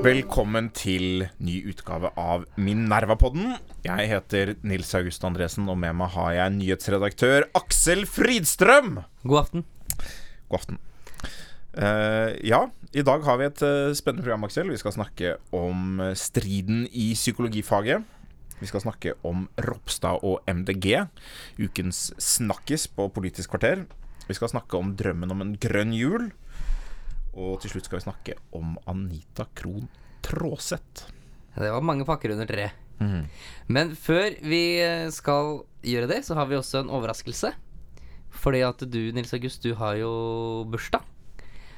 Velkommen til ny utgave av Minerva-podden. Jeg heter Nils August Andresen, og med meg har jeg nyhetsredaktør Aksel Fridstrøm. God aften. God aften. Uh, ja, i dag har vi et uh, spennende program, Aksel. Vi skal snakke om eh, striden i psykologifaget. Vi skal snakke om Ropstad og MDG, ukens snakkis på Politisk kvarter. Vi skal snakke om drømmen om en grønn jul. Og til slutt skal vi snakke om Anita Krohn Traaseth. Det var mange pakker under tre. Men før vi eh, skal gjøre det, så har vi også en overraskelse. Fordi at du, Nils August, du har jo bursdag.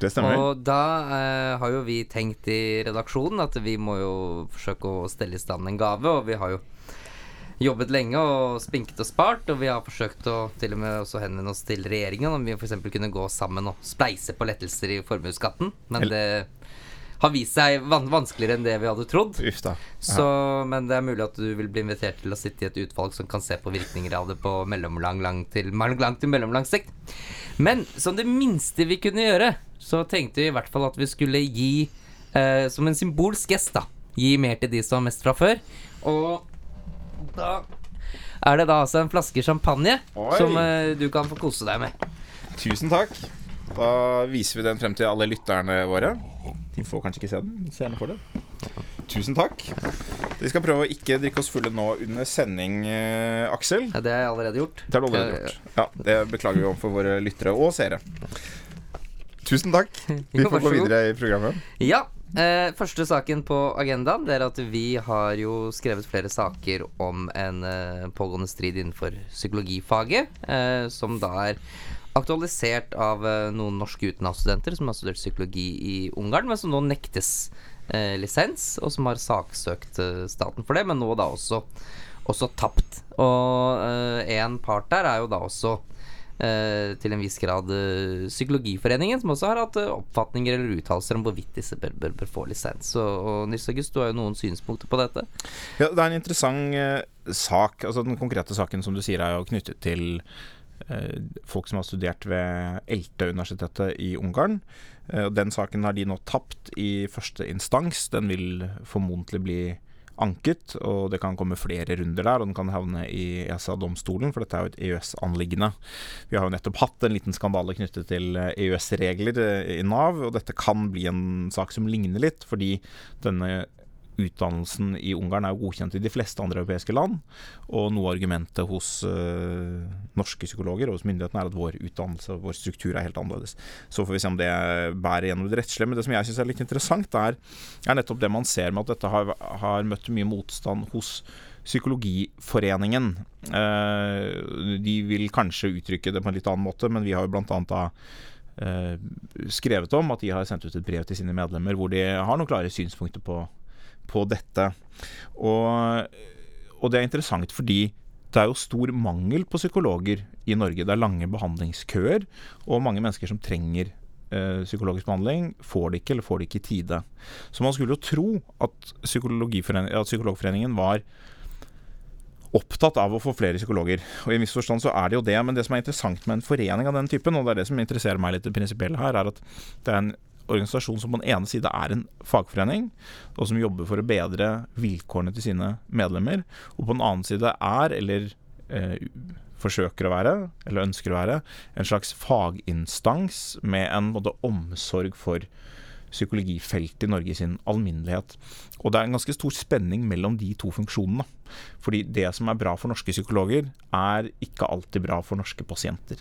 Det stemmer. Og da eh, har jo vi tenkt i redaksjonen at vi må jo forsøke å stelle i stand en gave, og vi har jo jobbet lenge og spinket og spart, og vi har forsøkt å til og med også henvende oss til regjeringen om vi f.eks. kunne gå sammen og spleise på lettelser i formuesskatten, men det har vist seg van vanskeligere enn det vi hadde trodd. Så, men det er mulig at du vil bli invitert til å sitte i et utvalg som kan se på virkninger av det på mellomlang, lang til, lang til mellomlang sikt. Men som det minste vi kunne gjøre, så tenkte vi i hvert fall at vi skulle gi, eh, som en symbolsk gest, da, gi mer til de som har mest fra før. Og da er det da altså en flaske champagne Oi. som eh, du kan få kose deg med. Tusen takk. Da viser vi den frem til alle lytterne våre. De får kanskje ikke se den, men seerne får det. Tusen takk. Vi skal prøve å ikke drikke oss fulle nå under sending, eh, Aksel. Ja, det har jeg allerede gjort. Det har du allerede gjort. Ja, Det beklager vi overfor våre lyttere og seere. Tusen takk. Vi Jo, får gå god. videre i programmet. Ja. Eh, første saken på agendaen Det er at vi har jo skrevet flere saker om en eh, pågående strid innenfor psykologifaget, eh, som da er aktualisert av eh, noen norske utenlandsstudenter som har studert psykologi i Ungarn, men som nå nektes eh, lisens, og som har saksøkt eh, staten for det, men nå da også, også tapt. Og én part der er jo da også til en viss grad eh, Psykologiforeningen, som også har hatt eh, oppfatninger eller uttalelser om hvorvidt disse bør, bør, bør få lisens. Og, og Nils August, du har jo noen synspunkter på dette? Ja, det er en interessant eh, sak. Altså Den konkrete saken som du sier er jo knyttet til eh, folk som har studert ved ELTE-universitetet i Ungarn. Eh, den saken har de nå tapt i første instans. Den vil formodentlig bli anket, og det kan komme flere runder der, og den kan havne i ESA-domstolen, for dette er jo et EØS-anliggende. Vi har jo nettopp hatt en liten skandale knyttet til eh, EØS-regler eh, i Nav, og dette kan bli en sak som ligner litt, fordi denne utdannelsen i Ungarn er jo godkjent i de fleste andre europeiske land. Og noe av argumentet hos uh, norske psykologer og hos myndighetene er at vår utdannelse og vår struktur er helt annerledes. Så får vi se om det bærer gjennom det rettslige. Men det som jeg syns er litt interessant, er, er nettopp det man ser med at dette har, har møtt mye motstand hos Psykologiforeningen. Uh, de vil kanskje uttrykke det på en litt annen måte, men vi har jo annet da eh, skrevet om at de har sendt ut et brev til sine medlemmer hvor de har noen klare synspunkter på på dette. Og, og det er interessant fordi det er jo stor mangel på psykologer i Norge. Det er lange behandlingskøer, og mange mennesker som trenger eh, psykologisk behandling, får det ikke, eller får det ikke i tide. Så man skulle jo tro at, at Psykologforeningen var opptatt av å få flere psykologer. Og i en viss forstand så er det jo det, men det som er interessant med en forening av den typen, og det er det som interesserer meg litt det prinsipielle her, er at det er en organisasjon som på den ene side er en fagforening, og som jobber for å bedre vilkårene til sine medlemmer, og på den annen side er, eller eh, forsøker å være, eller ønsker å være, en slags faginstans med en måte, omsorg for psykologifeltet i Norge i sin alminnelighet. Og det er en ganske stor spenning mellom de to funksjonene. Fordi det som er bra for norske psykologer, er ikke alltid bra for norske pasienter.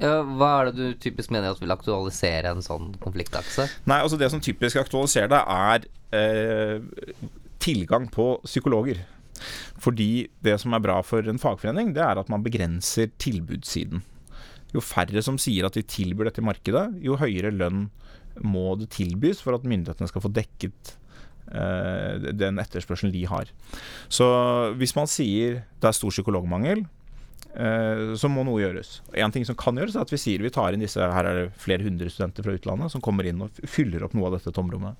Ja, hva er det du typisk mener at vil aktualisere en sånn konfliktakse? Nei, altså Det som typisk aktualiserer det, er eh, tilgang på psykologer. Fordi det som er bra for en fagforening, det er at man begrenser tilbudssiden. Jo færre som sier at de tilbyr dette i markedet, jo høyere lønn må det tilbys for at myndighetene skal få dekket eh, den etterspørselen de har. Så hvis man sier det er stor psykologmangel, så må noe gjøres. En ting som kan gjøres, er at vi sier vi tar inn disse Her er det flere hundre studenter fra utlandet som kommer inn og fyller opp noe av dette tomrommet.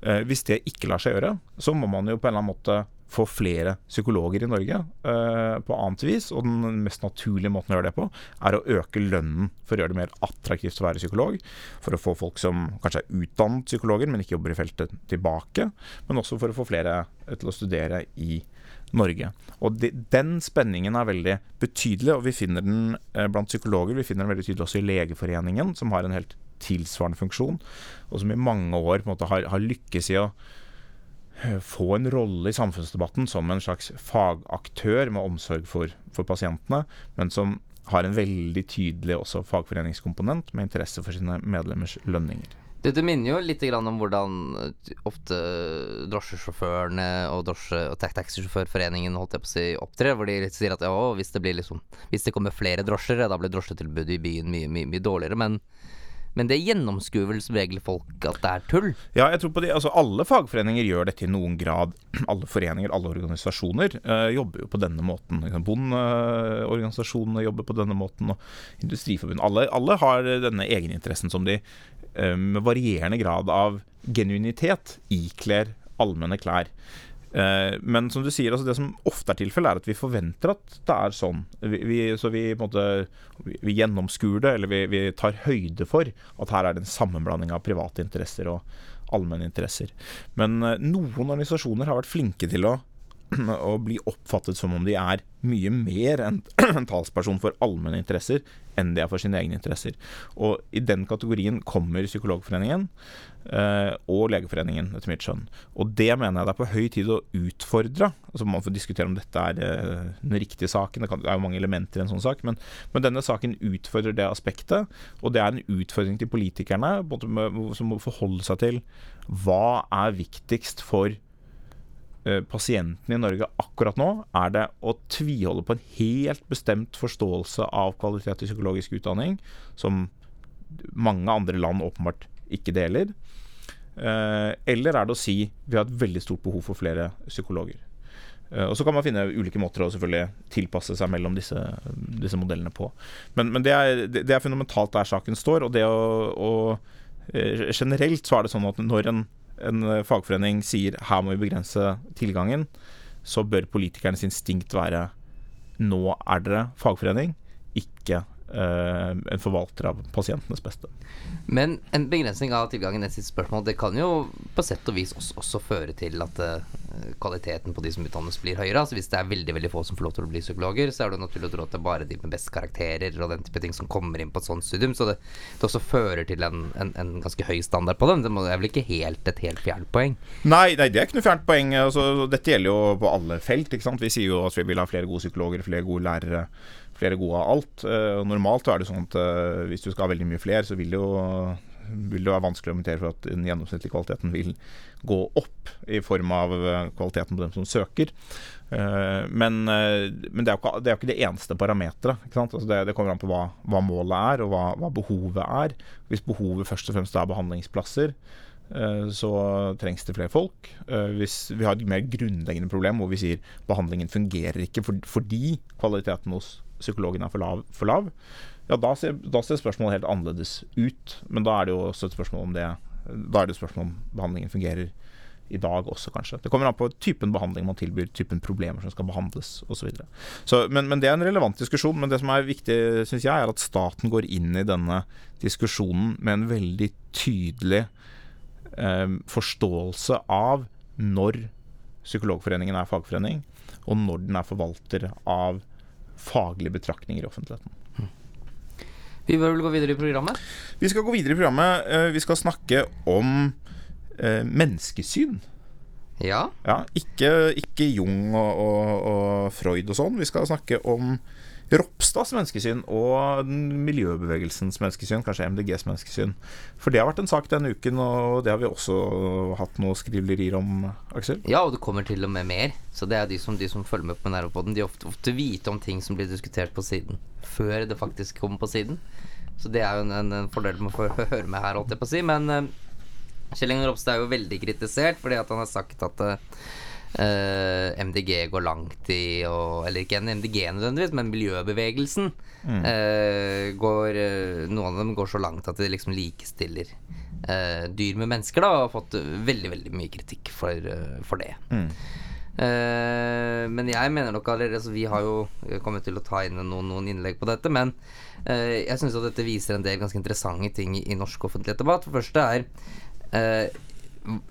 Eh, hvis det ikke lar seg gjøre, så må man jo på en eller annen måte få flere psykologer i Norge eh, på annet vis. Og den mest naturlige måten å gjøre det på, er å øke lønnen for å gjøre det mer attraktivt å være psykolog. For å få folk som kanskje er utdannet psykologer, men ikke jobber i feltet, tilbake. Men også for å få flere til å studere i Norge. Og de, Den spenningen er veldig betydelig, og vi finner den eh, blant psykologer. Vi finner den veldig tydelig også i Legeforeningen, som har en helt tilsvarende funksjon, og som i mange år måte har, har lykkes i å eh, få en rolle i samfunnsdebatten som en slags fagaktør med omsorg for, for pasientene, men som har en veldig tydelig også fagforeningskomponent med interesse for sine medlemmers lønninger. Dette minner jo litt om hvordan ofte drosjesjåførene og, drosje, og taxisjåførforeningen holdt jeg på å si, opptrer. Hvor de sier at ja, hvis det, liksom, hvis det kommer flere drosjer, da blir drosjetilbudet i byen mye, mye, mye dårligere. Men men det gjennomskuer vel som regel folk at det er tull? Ja, jeg tror på det. altså Alle fagforeninger gjør dette i noen grad. Alle foreninger, alle organisasjoner øh, jobber jo på denne måten. Bondeorganisasjonene jobber på denne måten, og Industriforbundet. Alle, alle har denne egeninteressen som de øh, med varierende grad av genuinitet ikler allmenne klær. Eh, men som du sier, altså det som ofte er tilfellet, er at vi forventer at det er sånn. Vi, vi, så vi, måte, vi gjennomskuer det, eller vi, tar høyde for at her er det en sammenblanding av private interesser og allmenne interesser. Men eh, noen organisasjoner har vært flinke til å å bli oppfattet som om de er mye mer enn en talsperson for allmenne interesser enn de er for sine egne interesser. Og i den kategorien kommer Psykologforeningen eh, og Legeforeningen, etter mitt skjønn. Og det mener jeg det er på høy tid å utfordre. Altså Man får diskutere om dette er eh, den riktige saken, det, kan, det, er jo mange elementer i en sånn sak, men, men, denne saken utfordrer det aspektet. Og det er en utfordring til politikerne, som må forholde seg til hva er viktigst for pasientene i Norge akkurat nå, er det å tviholde på en helt bestemt forståelse av kvalitet i psykologisk utdanning, som mange andre land åpenbart ikke deler? Eh, eller er det å si vi har et veldig stort behov for flere psykologer? Eh, og Så kan man finne ulike måter å selvfølgelig tilpasse seg mellom disse, disse modellene på. Men, men det, er, det, er, fundamentalt der saken står. Og det å, å Generelt så er det sånn at når en en eh, fagforening sier her må vi begrense tilgangen, så bør politikernes instinkt være nå er dere fagforening, ikke en forvalter av pasientenes beste. Men en begrensning av tilgangen til sitt spørsmål. Det kan jo på sett og vis også, også føre til at uh, kvaliteten på de som utdannes, blir høyere. Altså Hvis det er veldig veldig få som får lov til å bli psykologer, så er det naturlig å tro at det er bare de med best karakterer og den type ting som kommer inn på et sånt studium. Så det, det også fører til en, en, en, ganske høy standard på dem. Det er vel ikke helt et helt fjernt poeng? Nei, nei, det er ikke noe fjernt poeng. Altså, dette gjelder jo på alle felt. ikke sant? Vi sier jo at vi vil ha flere gode psykologer, flere gode lærere flere gode av alt. Uh, normalt er det sånn at uh, hvis du skal ha veldig mye flere, så vil det jo vil det være vanskelig å argumentere for at den gjennomsnittlige kvaliteten vil gå opp i form av uh, kvaliteten på dem som søker. Men, men, det er jo ikke det, er ikke det eneste parameteret. Altså det, det, kommer an på hva, hva målet er, og hva, hva, behovet er. Hvis behovet først og fremst er behandlingsplasser, så trengs det flere folk. Hvis vi har et mer grunnleggende problem hvor vi sier behandlingen fungerer ikke fordi kvaliteten hos psykologen er for lav, for lav ja, da ser, da ser, spørsmålet helt annerledes ut. Men da er det jo også et spørsmål om det Da er det et spørsmål om behandlingen fungerer i dag også, kanskje. Det kommer an på typen behandling man tilbyr, typen problemer som skal behandles osv. Men, men det er en relevant diskusjon. Men det som er viktig, syns jeg, er at staten går inn i denne diskusjonen med en veldig tydelig eh, forståelse av når Psykologforeningen er fagforening, og når den er forvalter av faglige betraktninger i offentligheten. Vi bør vel gå videre i programmet? Vi skal gå videre i programmet. Eh, vi skal snakke om eh, menneskesyn. Ja. ja ikke, ikke Jung og, og, og Freud og sånn. Vi skal snakke om Ropstads menneskesyn og miljøbevegelsens menneskesyn, kanskje MDGs menneskesyn. For det har vært en sak denne uken, og det har vi også hatt noe skriverier om, Aksel. Ja, og det kommer til og med mer. Så det er de som, de som følger med på Nervepodden, de ofte, ofte vite om ting som blir diskutert på siden, før det faktisk kommer på siden. Så det er jo en, en, en fordel med å få høre med her, holdt jeg på å si. Men uh, Kjell Inge Ropstad er jo veldig kritisert fordi at han har sagt at uh, Uh, eh, MDG går langt i og, Eller ikke MDG nødvendigvis, men miljøbevegelsen. Mm. Uh, går, uh, noen av dem går så langt at de liksom likestiller eh, dyr med mennesker, da, og har fått veldig, veldig mye kritikk for, eh, for det. Mm. Uh, men jeg mener nok allerede altså Vi har jo kommet til å ta inn noen, noen innlegg på dette, men uh, jeg syns dette viser en del ganske interessante ting i, i norsk offentlig debatt. For det første er eh,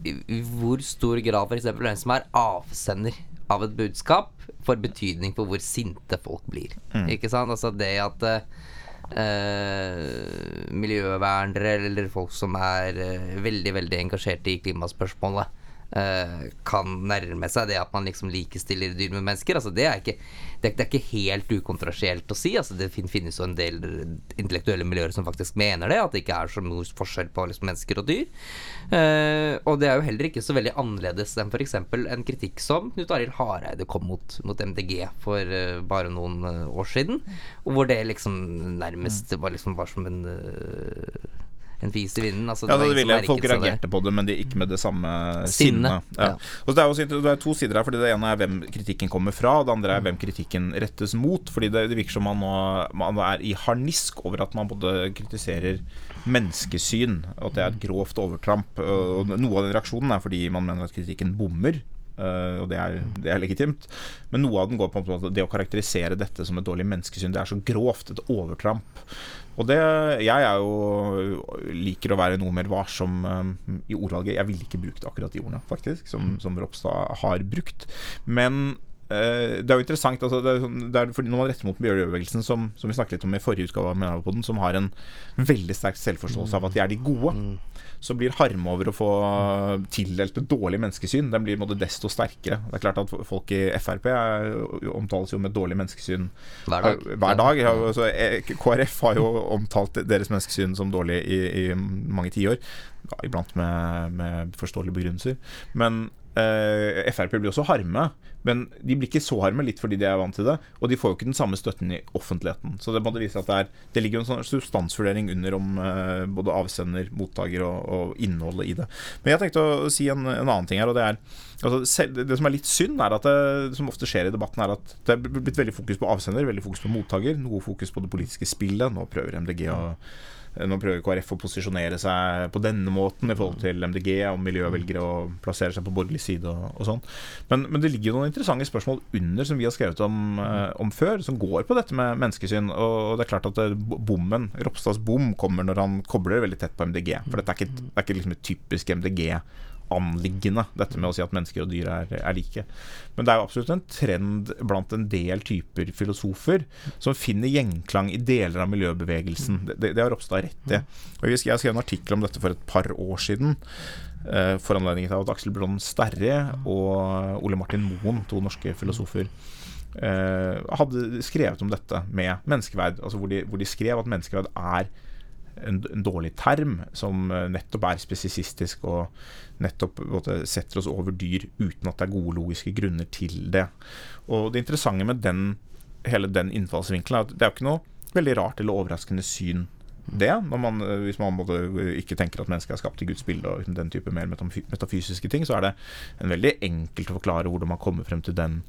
i, hvor stor grad f.eks. hvem som er avsender av et budskap, får betydning for hvor sinte folk blir. Ikke sant? Altså det at eh, miljøvernere eller folk som er eh, veldig, veldig engasjerte i klimaspørsmålet, kan nærme seg det at man liksom likestiller dyr med mennesker. Altså det, er ikke, det, er, det er ikke helt ukontrasielt å si. Altså det finnes jo en del intellektuelle miljøer som faktisk mener det, at det ikke er så noe forskjell på liksom, mennesker og dyr. Uh, og det er jo heller ikke så veldig annerledes enn f.eks. en kritikk som Knut Arild Hareide kom mot, mot MDG for uh, bare noen uh, år siden, og hvor det liksom nærmest var liksom bare som en eh, en fis i vinden. Altså, Ja, det, det ville Folk reagerte på det, men de ikke med det samme Sinne, sinnet. Ja. ja. Og det er, også, det er to sider her. Fordi Det ene er hvem kritikken kommer fra, det andre er hvem kritikken rettes mot. Fordi Det, det virker som man nå man er i harnisk over at man både kritiserer menneskesyn, at det er et grovt overtramp. Og Noe av den reaksjonen er fordi man mener at kritikken bommer. Øh, og det er, det er legitimt. Men noe av den går på at det å karakterisere dette som et dårlig menneskesyn, det er så grovt. Et overtramp. Og det, jeg er jo liker å være noe mer varsom um, i ordvalget. Jeg ville ikke brukt akkurat de ordene, faktisk, som, som Ropstad har brukt. Men eh, det er jo interessant altså, det er, sånn- det er Når man retter mot miljøbevegelsen, som, som vi snakket litt om i forrige utgave av Mineralpodden, som har en veldig sterk selvforståelse av at de er de gode, så blir harme over å få tildelt et dårlig menneskesyn Den blir måte desto sterkere. Det er klart at folk i Frp er, omtales jo med dårlig menneskesyn Hver dag. hver dag. Ja, altså, eh, KrF har jo omtalt deres menneskesyn som dårlig i, i mange tiår. Ja, iblant med, med forståelige begrunnelser. Men eh, Frp blir også harme. Men de blir ikke så harme, litt fordi de er vant til det. Og de får jo ikke den samme støtten i offentligheten. Så det måtte vise at det er Det ligger en sånn substansvurdering under om eh, både avsender, mottaker og, og innholdet i det. Men jeg tenkte å si en, en annen ting her, og det er altså, selv, det som er litt synd, er at det, det som ofte skjer i debatten, er at det er blitt veldig fokus på avsender, veldig fokus på mottaker, noe fokus på det politiske spillet. Nå prøver MDG å nå prøver KrF å posisjonere seg på denne måten i forhold til MDG og miljøvelgere og plassere seg på borgerlig side og, og sånn. Men, men det ligger jo noen interessante spørsmål under som vi har skrevet om, eh, om før, som går på dette med menneskesyn. Og det er klart at eh, bommen, Ropstads bom, kommer når han kobler veldig tett på MDG. For dette er ikke, det er ikke liksom et typisk MDG anliggende, dette med å si at mennesker og dyr er, er like. Men det er jo absolutt en trend blant en del typer filosofer som finner gjenklang i deler av miljøbevegelsen. Det, har Ropstad rett i. Og Jeg skrev en artikkel om dette for et par år siden. Eh, for anledning til at Aksel Blond Sterre og Ole Martin Moen, to norske filosofer, eh, hadde skrevet om dette med menneskeverd. Altså hvor de, hvor de skrev at menneskeverd er en, en dårlig term som eh, nettopp er spesifistisk og nettopp måte, setter oss over dyr uten at det er gode logiske grunner til det. Og det interessante med den, hele den innfallsvinkelen er at det er jo ikke noe veldig rart eller overraskende syn det, man, eh, hvis man måtte, ikke tenker at mennesket er skapt i Guds bilde og den type mer metafysiske ting, så er det en veldig enkelt å forklare hvordan man kommer frem til den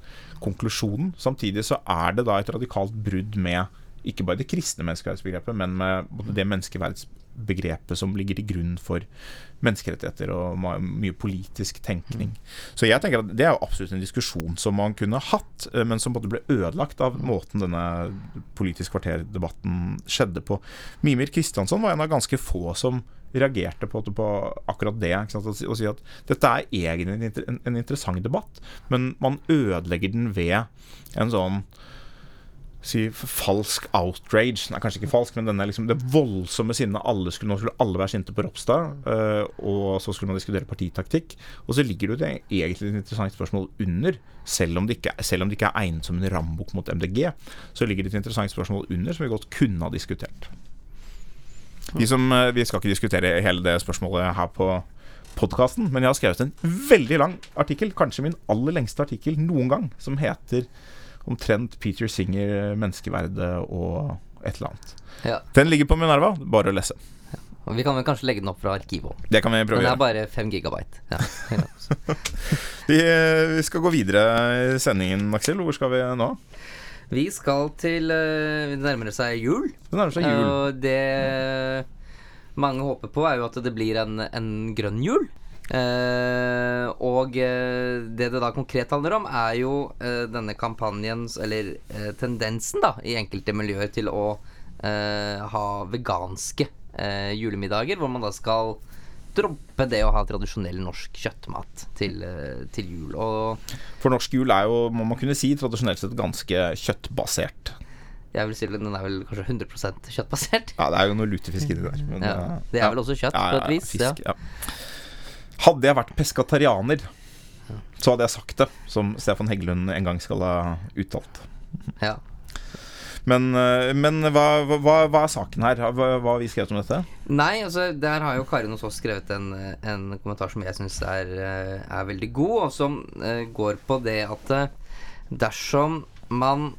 konklusjonen. Samtidig så er det da et radikalt brudd med ikke bare det kristne menneskeverdsbegrepet, men med både det menneskeverdsbegrepet som ligger til grunn for menneskerettigheter og mye politisk tenkning. Så jeg tenker at det er jo absolutt en diskusjon som man kunne hatt, eh, men som både ble ødelagt av måten denne Politisk kvarter-debatten skjedde på. Mimir Kristiansson var en av ganske få som reagerte på, på akkurat det. Og si- at dette er egentlig en, en interessant debatt, men man ødelegger den ved en sånn si falsk outrage. Er kanskje ikke falsk, men denne liksom, det voldsomme sinnet. Skulle, nå skulle alle være sinte på Ropstad, øh, og så skulle man diskutere partitaktikk. Og så ligger det jo egentlig et interessant spørsmål under. Selv om, det ikke, selv ikke er egnet som en rambukk mot MDG, så ligger det et interessant spørsmål under som vi godt kunne ha diskutert. Vi, som, øh, vi skal ikke diskutere hele det spørsmålet her på podkasten, men jeg har skrevet en veldig lang artikkel, kanskje min aller lengste artikkel noen gang, som heter omtrent Peter Singer, menneskeverdet og et eller annet. Ja. Den ligger på Minerva, bare å lese. Og vi kan vel kanskje legge den opp fra arkivet òg. Det kan vi prøve Den er bare 5 gigabyte. Ja. Ja. Vi, vi skal gå videre i sendingen, Aksel. Hvor skal vi nå? Vi skal til eh, Det nærmer seg jul. Det nærmer seg jul. Og det mange håper på, er jo at det blir en, en grønn jul. Eh, og uh, det det da konkret handler om, er jo uh, denne kampanjens, eller tendensen, da, i enkelte miljøer til å ha veganske julemiddager, hvor man da skal droppe det å ha tradisjonell norsk kjøttmat til, til jul. Og For norsk jul er jo, må man kunne si, tradisjonelt sett ganske kjøttbasert. jeg vil si at den er vel kanskje 100% kjøttbasert. Ja, det er jo noe lutefisk inni der. Men, Ja, det er ja. vel også kjøtt, Ja, på ja, et vis. fisk, ja. Hadde jeg vært peskatarianer, så hadde jeg sagt det, som Stefan Heggelund en gang skal ha uttalt. Ja. Men, eh, men hva, hva, hva er saken her? Hva, hva har vi skrevet om dette? Nei, altså der har jo Karin hos oss skrevet en, en kommentar som jeg syns er, eh, er veldig god, og som eh, går på det at dersom man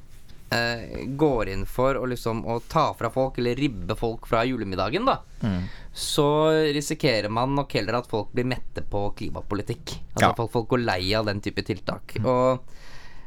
eh, går inn for å liksom å ta fra folk, eller ribbe folk fra julemiddagen, da, så risikerer man nok heller at folk blir mette på klimapolitikk. Altså Ja. folk, folk går lei av den type tiltak. Og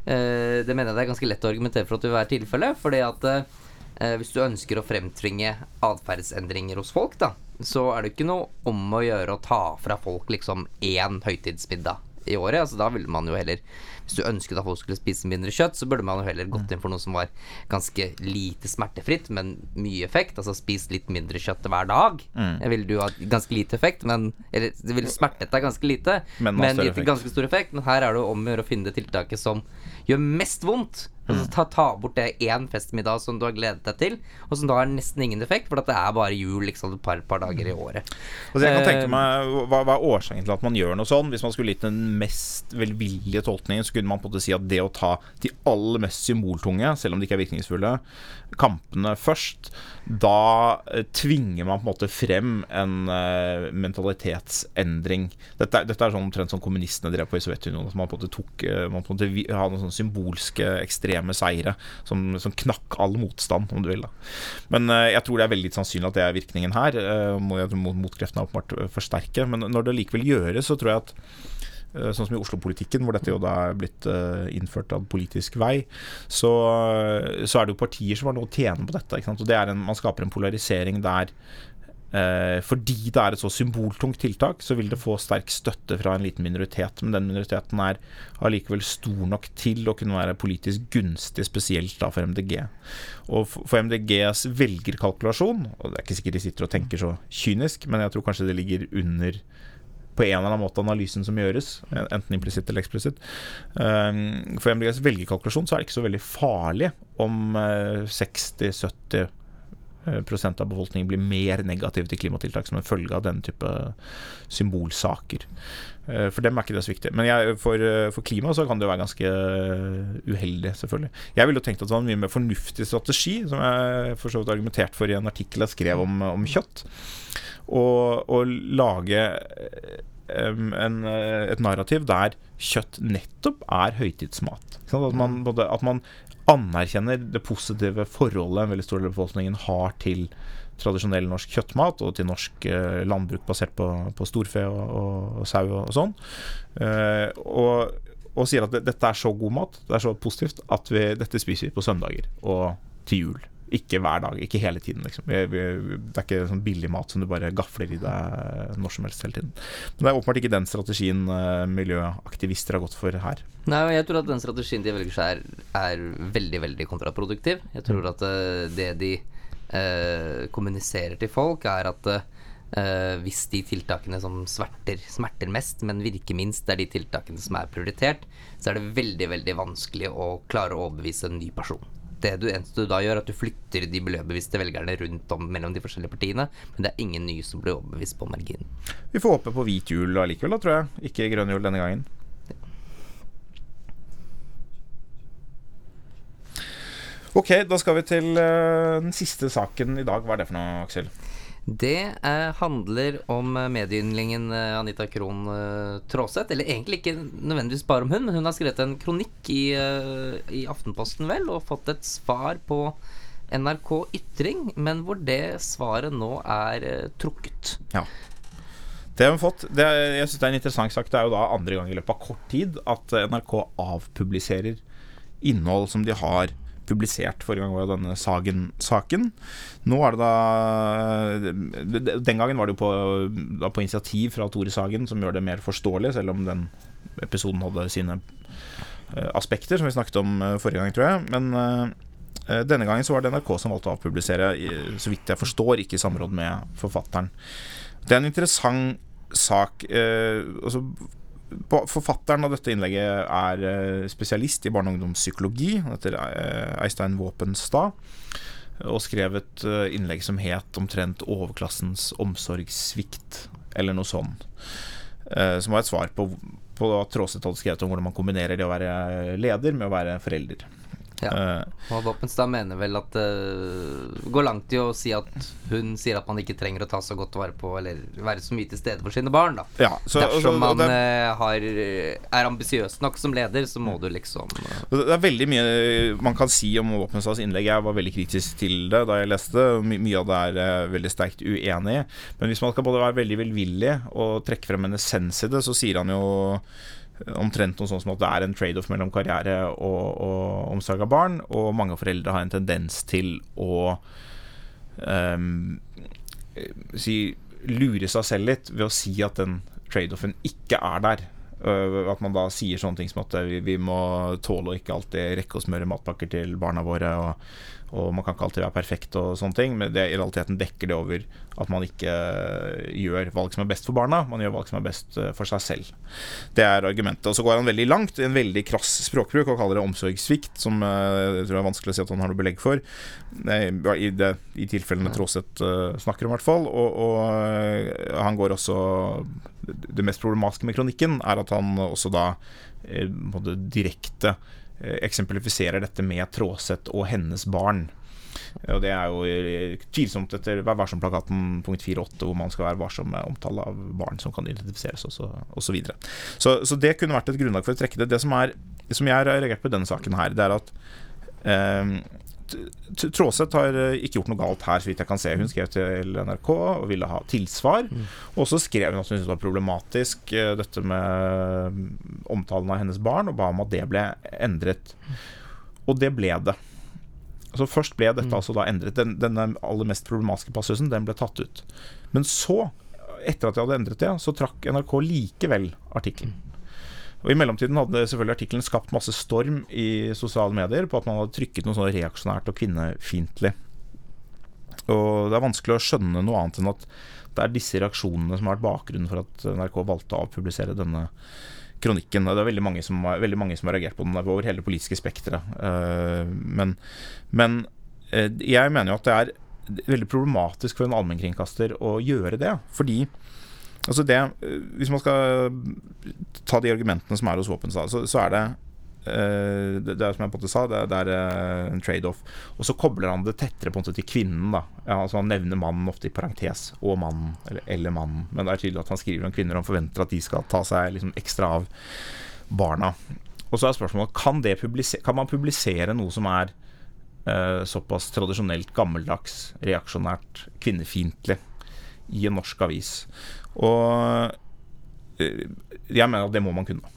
eh, det mener jeg det er ganske lett å argumentere for at det vil være tilfellet, fordi at eh, hvis du ønsker å fremtvinge atferdsendringer hos folk, da, så er det ikke noe om å gjøre å ta fra folk liksom én høytidsmiddag i året. Altså da ville man jo heller Hvis du ønsket at folk skulle spise mindre kjøtt, så burde man jo heller gått inn for noe som var ganske lite smertefritt, men mye effekt. Altså spis litt mindre kjøtt hver dag. Mm. ville du ha ganske lite effekt, men Eller det ville smertet deg ganske lite, Men men, gitt ganske stor effekt. Men her er det jo om å gjøre å finne det tiltaket som gjør mest vondt. Altså, ta, ta bort det én festmiddag som du har gledet deg til, og som da har nesten ingen effekt, for at det er bare jul liksom et par, par dager i året. Altså jeg kan tenke Eh, meg hva, hva er årsaken til at man gjør noe sånn? Hvis man skulle gitt den mest velvillige tolkningen, så kunne man på en måte si at det å ta de aller mest symboltunge, selv om de ikke er virkningsfulle, kampene først, da eh, tvinger man på en måte frem en uh, mentalitetsendring. Dette, dette er sånn omtrent som kommunistene drev på i Sovjetunionen. At man på en måte tok Man på en måte hadde noen sånne symbolske, ekstreme seire som, som knakk all motstand, om du vil. da Men eh, jeg tror det er veldig sannsynlig at det er virkningen her. Mot, motkreftene åpenbart eh, forsterke. Men når det likevel gjøres, så tror jeg at eh, Sånn som i Oslo-politikken, hvor dette jo da er blitt eh, innført av politisk vei, så, så er det jo partier som har noe å tjene på dette. Og det er en, Man skaper en polarisering der eh, fordi det er et så symboltungt tiltak, så vil det få sterk støtte fra en liten minoritet. Men den minoriteten er allikevel stor nok til å kunne være politisk gunstig, spesielt da for MDG. Og for MDGs velgerkalkulasjon, og det er ikke sikkert de sitter og tenker så kynisk, men jeg tror kanskje det ligger under på en eller annen måte analysen som gjøres, enten implisitt eller eksplisitt. Um, For MDGs velgerkalkulasjon så er det ikke så veldig farlig om eh, 60-70 eh, prosent av befolkningen blir mer negativ til klimatiltak som en følge av den type symbolsaker. Eh, For dem er ikke det så viktig. Men jeg, for, eh, for klima så kan det jo være ganske eh, uheldig, selvfølgelig. Jeg ville jo tenkt at det var en mye mer fornuftig strategi, som jeg for så vidt argumentert for i en artikkel jeg skrev om, om kjøtt, å lage eh, en, eh, et narrativ der kjøtt nettopp er høytidsmat. At, man, både, at man anerkjenner det positive forholdet en veldig stor del av befolkningen har til tradisjonell norsk kjøttmat og til norsk eh, landbruk basert på, på storfe og, og, og sau og, sånn. Eh, og, og sier at det, dette er så god mat, det er så positivt, at vi, dette spiser vi på søndager og til jul. Ikke hver dag, ikke hele tiden. Liksom. Det er ikke sånn billig mat som du bare gafler i deg når som helst hele tiden. Men det er åpenbart ikke den strategien eh, miljøaktivister har gått for her. Nei, jeg tror at den strategien de velger seg, er, er veldig, veldig kontraproduktiv. Jeg tror at eh, det de eh, kommuniserer til folk, er at eh, hvis de tiltakene som smerter, smerter mest, men virker minst, det er de tiltakene som er prioritert, så er det veldig, veldig vanskelig å klare å overbevise en ny person. Det du, eneste du da gjør, at du flytter de miljøbevisste velgerne rundt om mellom de forskjellige partiene, men det er ingen nye som blir overbevist på marginen. Vi får håpe på hvit jul allikevel, da, tror jeg. Ikke grønn jul denne gangen. Ok, da skal vi til eh, den siste saken i dag. Hva er det for noe, Aksel? Det eh, handler om eh, medieyndlingen eh, Anita Krohn eh, Traaseth. Eller egentlig ikke nødvendigvis bare om hun, men hun har skrevet en kronikk i, eh, i Aftenposten, vel, og fått et svar på NRK Ytring, men hvor det svaret nå er eh, trukket. Ja. Det har vi fått. Det, jeg synes det er en interessant sak. Det er jo da andre gang i løpet av kort tid at NRK avpubliserer innhold som de har publisert. Forrige gang var det denne Sagen-saken. Nå er det da Den gangen var det jo på, på initiativ fra Tore Sagen, som gjør det mer forståelig, selv om den episoden hadde sine uh, aspekter, som vi snakket om uh, forrige gang, tror jeg. Men uh, denne gangen så var det NRK som valgte å avpublisere, så vidt jeg forstår, ikke i samråd med forfatteren. Det er en interessant sak. altså Forfatteren av dette innlegget er spesialist i barne- og ungdomspsykologi. Han heter Eistein Våpenstad. Og skrev et innlegg som het omtrent 'Overklassens omsorgssvikt', eller noe sånt. Som var et svar på på Tråseth hadde skrevet om hvordan man kombinerer det å være leder med å være forelder. Ja. Uh, og Våpenstad mener vel at det uh, går langt i å si at hun sier at man ikke trenger å ta så godt vare på eller være så mye til stede for sine barn. da ja, så, Dersom man det, uh, har, er ambisiøs nok som leder, så må du liksom Det er veldig mye man kan si om Våpenstads innlegg. Jeg var veldig kritisk til det da jeg leste. My mye av det er veldig sterkt uenig i. Men hvis man skal både være veldig velvillig og trekke frem en essens i det, så sier han jo omtrent noe sånt som at det er en trade-off mellom karriere og, og omsorg av barn, og mange foreldre har en tendens til å um, si, lure seg selv litt ved å si at den trade-offen ikke er der. Uh, at man da sier sånne ting som at vi, vi må tåle å ikke alltid rekke å smøre matpakker til barna våre. Og, og man kan ikke alltid være perfekt og sånne ting, men det, i realiteten dekker det over at man ikke eh, gjør valg som er best for barna, man gjør valg som er best eh, for seg selv. Det er argumentet. Og så går han veldig langt i en veldig krass språkbruk og kaller det omsorgssvikt, som eh, jeg tror er vanskelig å si at han har noe belegg for, i, det, i tilfellene Tråseth snakker om, i hvert fall. Og, og han går også Det mest problematiske med kronikken er at han også da direkte eksemplifiserer dette med Tråseth og hennes barn. Og Det er jo eh, tvilsomt etter Vær varsom-plakaten punkt 4.8, hvor man skal være varsom med omtale av barn som kan identifiseres, osv. Så, videre. så, så det kunne vært et grunnlag for å trekke det. Det som, er, som jeg har reagert på i denne saken, her, det er at eh, Tråseth har eh, ikke gjort noe galt her, så vidt jeg kan se. Hun skrev til NRK og ville ha tilsvar. Mm. Og så skrev hun at hun syntes det var problematisk, eh, dette med omtalen av hennes barn, og ba om at det ble endret. Og det ble det. Så Først ble dette mm. altså da endret. Den, denne aller mest problematiske passusen den ble tatt ut. Men så, etter at de hadde endret det, så trakk NRK likevel artikkelen. Og I mellomtiden hadde selvfølgelig artikkelen skapt masse storm i sosiale medier på at man hadde trykket noe sånn reaksjonært og kvinnefiendtlig. Og det er vanskelig å skjønne noe annet enn at det er disse reaksjonene som har vært bakgrunnen for at NRK valgte å avpublisere denne kronikken. Det er veldig mange som, veldig mange som har reagert på den over hele det politiske spekteret. Eh, men, men eh, jeg mener jo at det er veldig problematisk for en allmennkringkaster å gjøre det. Fordi Altså det, eh, hvis man skal ta de argumentene som er hos våpen, så, så er det Uh, det, det, er som jeg måte sa, det, det er uh, en trade-off. Og så kobler han det tettere på en måte til kvinnen. ja, altså Han nevner mannen ofte i parentes. Og mannen, eller, eller mannen. Men det er tydelig at han skriver om kvinner og han forventer at de skal ta seg liksom ekstra av barna. Og så er spørsmålet kan, kan man publisere noe som er uh, såpass tradisjonelt gammeldags, reaksjonært, kvinnefiendtlig i en norsk avis. Og eh, jeg mener at det må man kunne.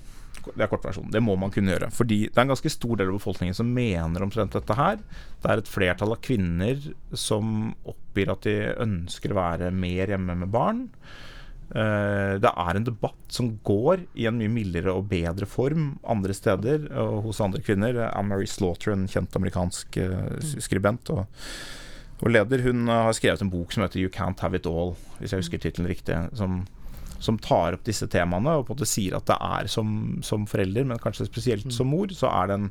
Det er kortversjonen. Det må man kunne gjøre. Fordi det er en ganske stor del av befolkningen som mener omtrent dette her. Det er et flertall av kvinner som oppgir at de ønsker å være mer hjemme med barn. Eh, det er en debatt som går i en mye mildere og bedre form andre steder og hos andre kvinner. Anne-Marie Slaughter, en kjent amerikansk eh, skribent og og leder hun har skrevet en bok som heter 'You Can't Have It All', hvis jeg husker tittelen riktig. Som, som, tar opp disse temaene og på en måte sier at det er som, som forelder, men kanskje spesielt mm. som mor, så er det en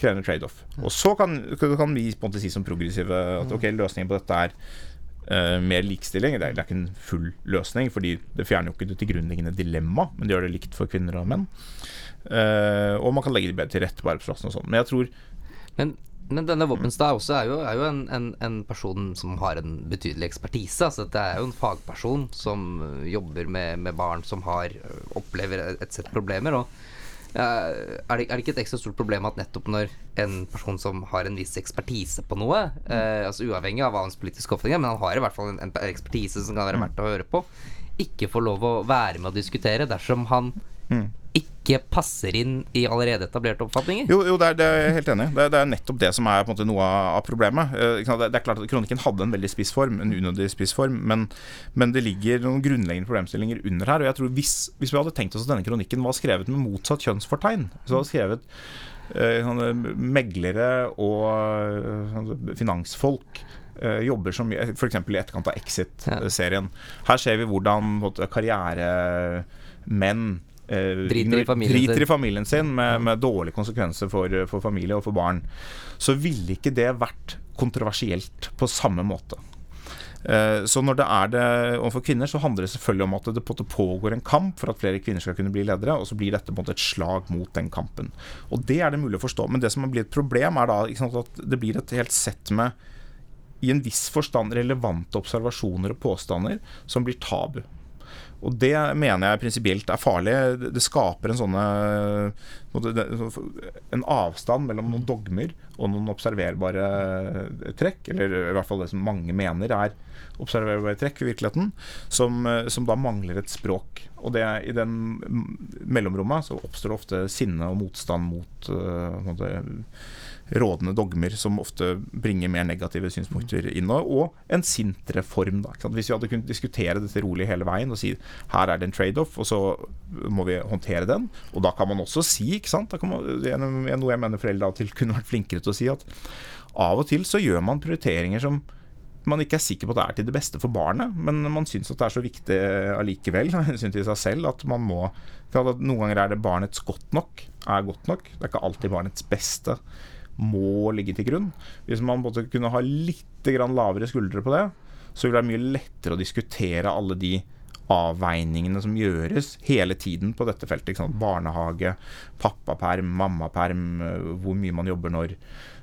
krevende trade-off. Og så kan, kan, vi på en måte si som progressive at ok, løsningen på dette er uh, mer likestilling. Det er, det er, ikke en full løsning, fordi det fjerner jo ikke det tilgrunnliggende dilemma, men det gjør det likt for kvinner og menn. Uh, og man kan legge det bedre til rette på arbeidsplassen og sånn. Men jeg tror men men denne Våpenstad også er jo, er jo en, en, en, person som har en betydelig ekspertise. Altså det er jo en fagperson som øh, jobber med, med barn som har øh, opplever et sett problemer. Og uh, er, det, er, det, ikke et ekstra stort problem at nettopp når en person som har en viss ekspertise på noe, uh, altså uavhengig av hva hans politiske oppfatning er, men han har i hvert fall en, en ekspertise som kan være verdt å høre på, ikke får lov å være med å diskutere dersom han mm ikke passer inn i allerede etablerte oppfatninger. Jo, jo det, er, det er jeg helt enig i. Det, det er nettopp det som er måte noe av problemet. Eh? Det, er klart at Kronikken hadde en veldig spiss form, en unødig spiss form, men, men det ligger noen grunnleggende problemstillinger under her. Og jeg tror hvis, hvis vi hadde tenkt oss at denne kronikken var skrevet med motsatt kjønnsfortegn, så hadde skrevet eh, sånne meglere og eh, sånne finansfolk eh, jobber som f.eks. i etterkant av Exit-serien. Her ser vi hvordan måte, karrieremenn eh, Driter i driter i familien sin med, med dårlige konsekvenser for, for familie og for barn, så ville ikke det vært kontroversielt på samme måte. Eh, Så når det er det overfor kvinner, så handler det selvfølgelig om at det pågår en kamp for at flere kvinner skal kunne bli ledere, og så blir dette på en måte et slag mot den kampen. Og det er det mulig å forstå. Men det som blir et problem, er da sant, at det blir et helt sett med i en viss forstand relevante observasjoner og påstander som blir tabu. Og det mener jeg prinsipielt er farlig. Det- skaper en sånne En avstand mellom noen dogmer og noen observerbare trekk, eller i hvert fall det som mange mener er observerbare trekk i virkeligheten, som, som da mangler et språk. Og det, i den mellomrommet så oppstår det ofte sinne og motstand mot eh, måte, rådende dogmer som ofte bringer mer negative synspunkter inn. Og, en sintere form. Da? Hvis vi hadde kunnet diskutere dette rolig hele veien og si her er det en trade-off, og så må vi håndtere den. Og da kan man også si, ikke sant? Man, det er noe jeg mener foreldre av og til kunne vært flinkere til å si, at av og til så gjør man prioriteringer som man ikke er sikker på at det er til det beste for barnet, men man syns at det er så viktig allikevel, av hensyn til seg selv, at man må for at Noen ganger er det barnets godt nok, er godt nok. Det er ikke alltid barnets beste må ligge til grunn. Hvis man måtte kunne ha litt lavere skuldre på det, så vil det være mye lettere å diskutere alle de avveiningene som gjøres hele tiden på dette feltet. Barnehage, pappaperm, mammaperm, øh, hvor mye man jobber når.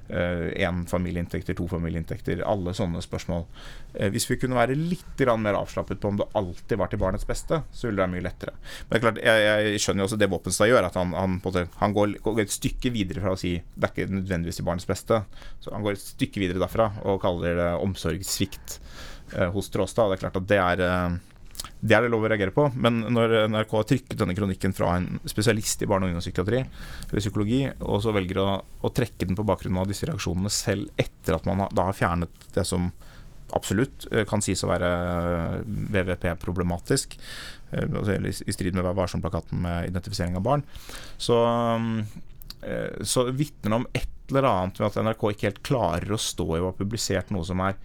Én familieinntekter, to familieinntekter, alle sånne spørsmål. Eh, hvis vi kunne være litt mer avslappet på om det alltid var til barnets beste, så ville det være mye lettere. Men det er klart, jeg, jeg skjønner jo også det Våpenstad gjør, at han, han, han går, et stykke videre fra å si det er ikke nødvendigvis til barnets beste. Så han går et stykke videre derfra og kaller det omsorgssvikt eh, hos Tråstad. Det er klart at det er eh, det er det lov å reagere på, men når NRK har trykket denne kronikken fra en spesialist i barne- og ungdomspsykiatri eller psykologi, og så velger å, å trekke den på bakgrunn av disse reaksjonene selv etter at man da har fjernet det som absolutt eh, kan sies å være VVP-problematisk, eh, altså, i strid med Vær varsom-plakaten med identifisering av barn, så, eh, så vitner det om et eller annet ved at NRK ikke helt klarer å stå i å ha publisert noe som er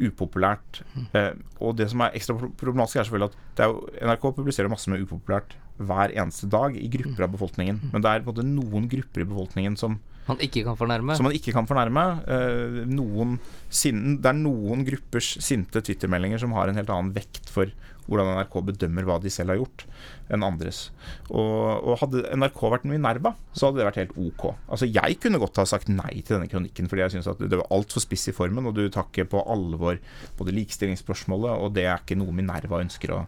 upopulært. Eh, og det som er ekstra problematisk, er selvfølgelig at det er jo, NRK publiserer masse med upopulært hver eneste dag i grupper av befolkningen. Men det er på en måte noen grupper i befolkningen som, Man ikke kan fornærme. som man ikke kan fornærme. Eh, noen det er noen gruppers sinte twittermeldinger som har en helt annen vekt for hvordan NRK bedømmer hva de selv har gjort, enn andres. Og, og hadde NRK vært Minerva, så hadde det vært helt ok. Altså Jeg kunne godt ha sagt nei til denne kronikken, fordi jeg syns det var altfor spiss i formen, og du tar ikke på alvor både likestillingsspørsmålet, og det er ikke noe Minerva ønsker å,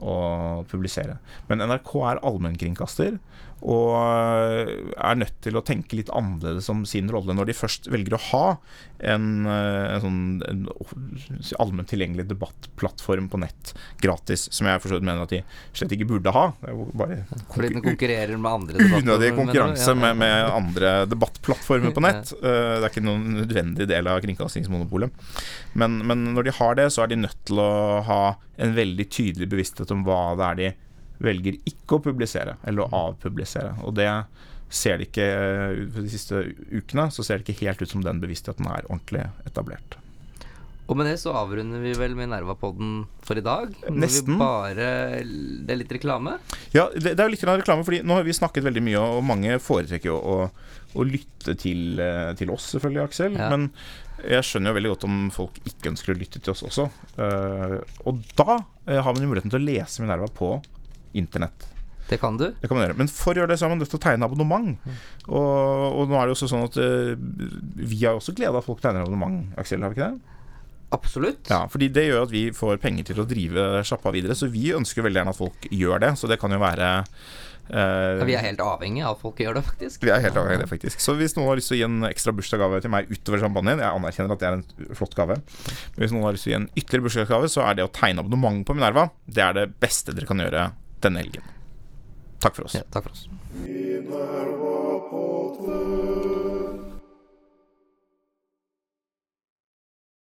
å publisere. Men NRK er allmennkringkaster og er nødt til å tenke litt annerledes om sin rolle når de først velger å ha en, eh, en sånn allment tilgjengelig debattplattform på nett gratis, som jeg for mener at de slett ikke burde ha. Fordi den konkurrerer med andre unødig konkurranse med, med andre debattplattformer på nett. Eh, Det er ikke noen nødvendig del av kringkastingsmonopolet. Men, men når de har det, så er de nødt til å ha en veldig tydelig bevissthet om hva det er de velger ikke å publisere, eller å avpublisere. Og det ser det ikke eh, de siste ukene så ser det ikke helt ut som den bevisstheten er ordentlig etablert. Og med det så avrunder vi vel Minerva-podden for i dag. Nesten. Vi bare Det er litt reklame. Ja, det, det er jo litt reklame, fordi nå har vi snakket veldig mye, og mange foretrekker jo å, å lytte til, eh, til oss, selvfølgelig, Aksel. Ja. Men jeg skjønner jo veldig godt om folk ikke ønsker å lytte til oss også. Eh, og da eh, har man jo muligheten til å lese Minerva på internett. Det kan du. Det kan man gjøre. Men for å gjøre det så er man nødt til å tegne abonnement. Og, og nå er det jo også sånn at vi har også glede av at folk tegner abonnement, Aksel, har vi ikke det? Absolutt. Ja, fordi det gjør at vi får penger til å drive sjappa videre. Så vi ønsker veldig gjerne at folk gjør det. Så det kan jo være eh, Ja, vi er helt avhengig av at folk gjør det, faktisk. Vi er helt avhengig av det, faktisk. Så hvis noen har lyst til å gi en ekstra bursdagsgave til meg utover champagnen Jeg anerkjenner at det er en flott gave. Men hvis noen har lyst til å gi en ytterligere bursdagsgave, så er det å tegne abonnement på Minerva Det er det beste dere kan gjøre denne helgen. Takk for oss. Ja, takk for oss.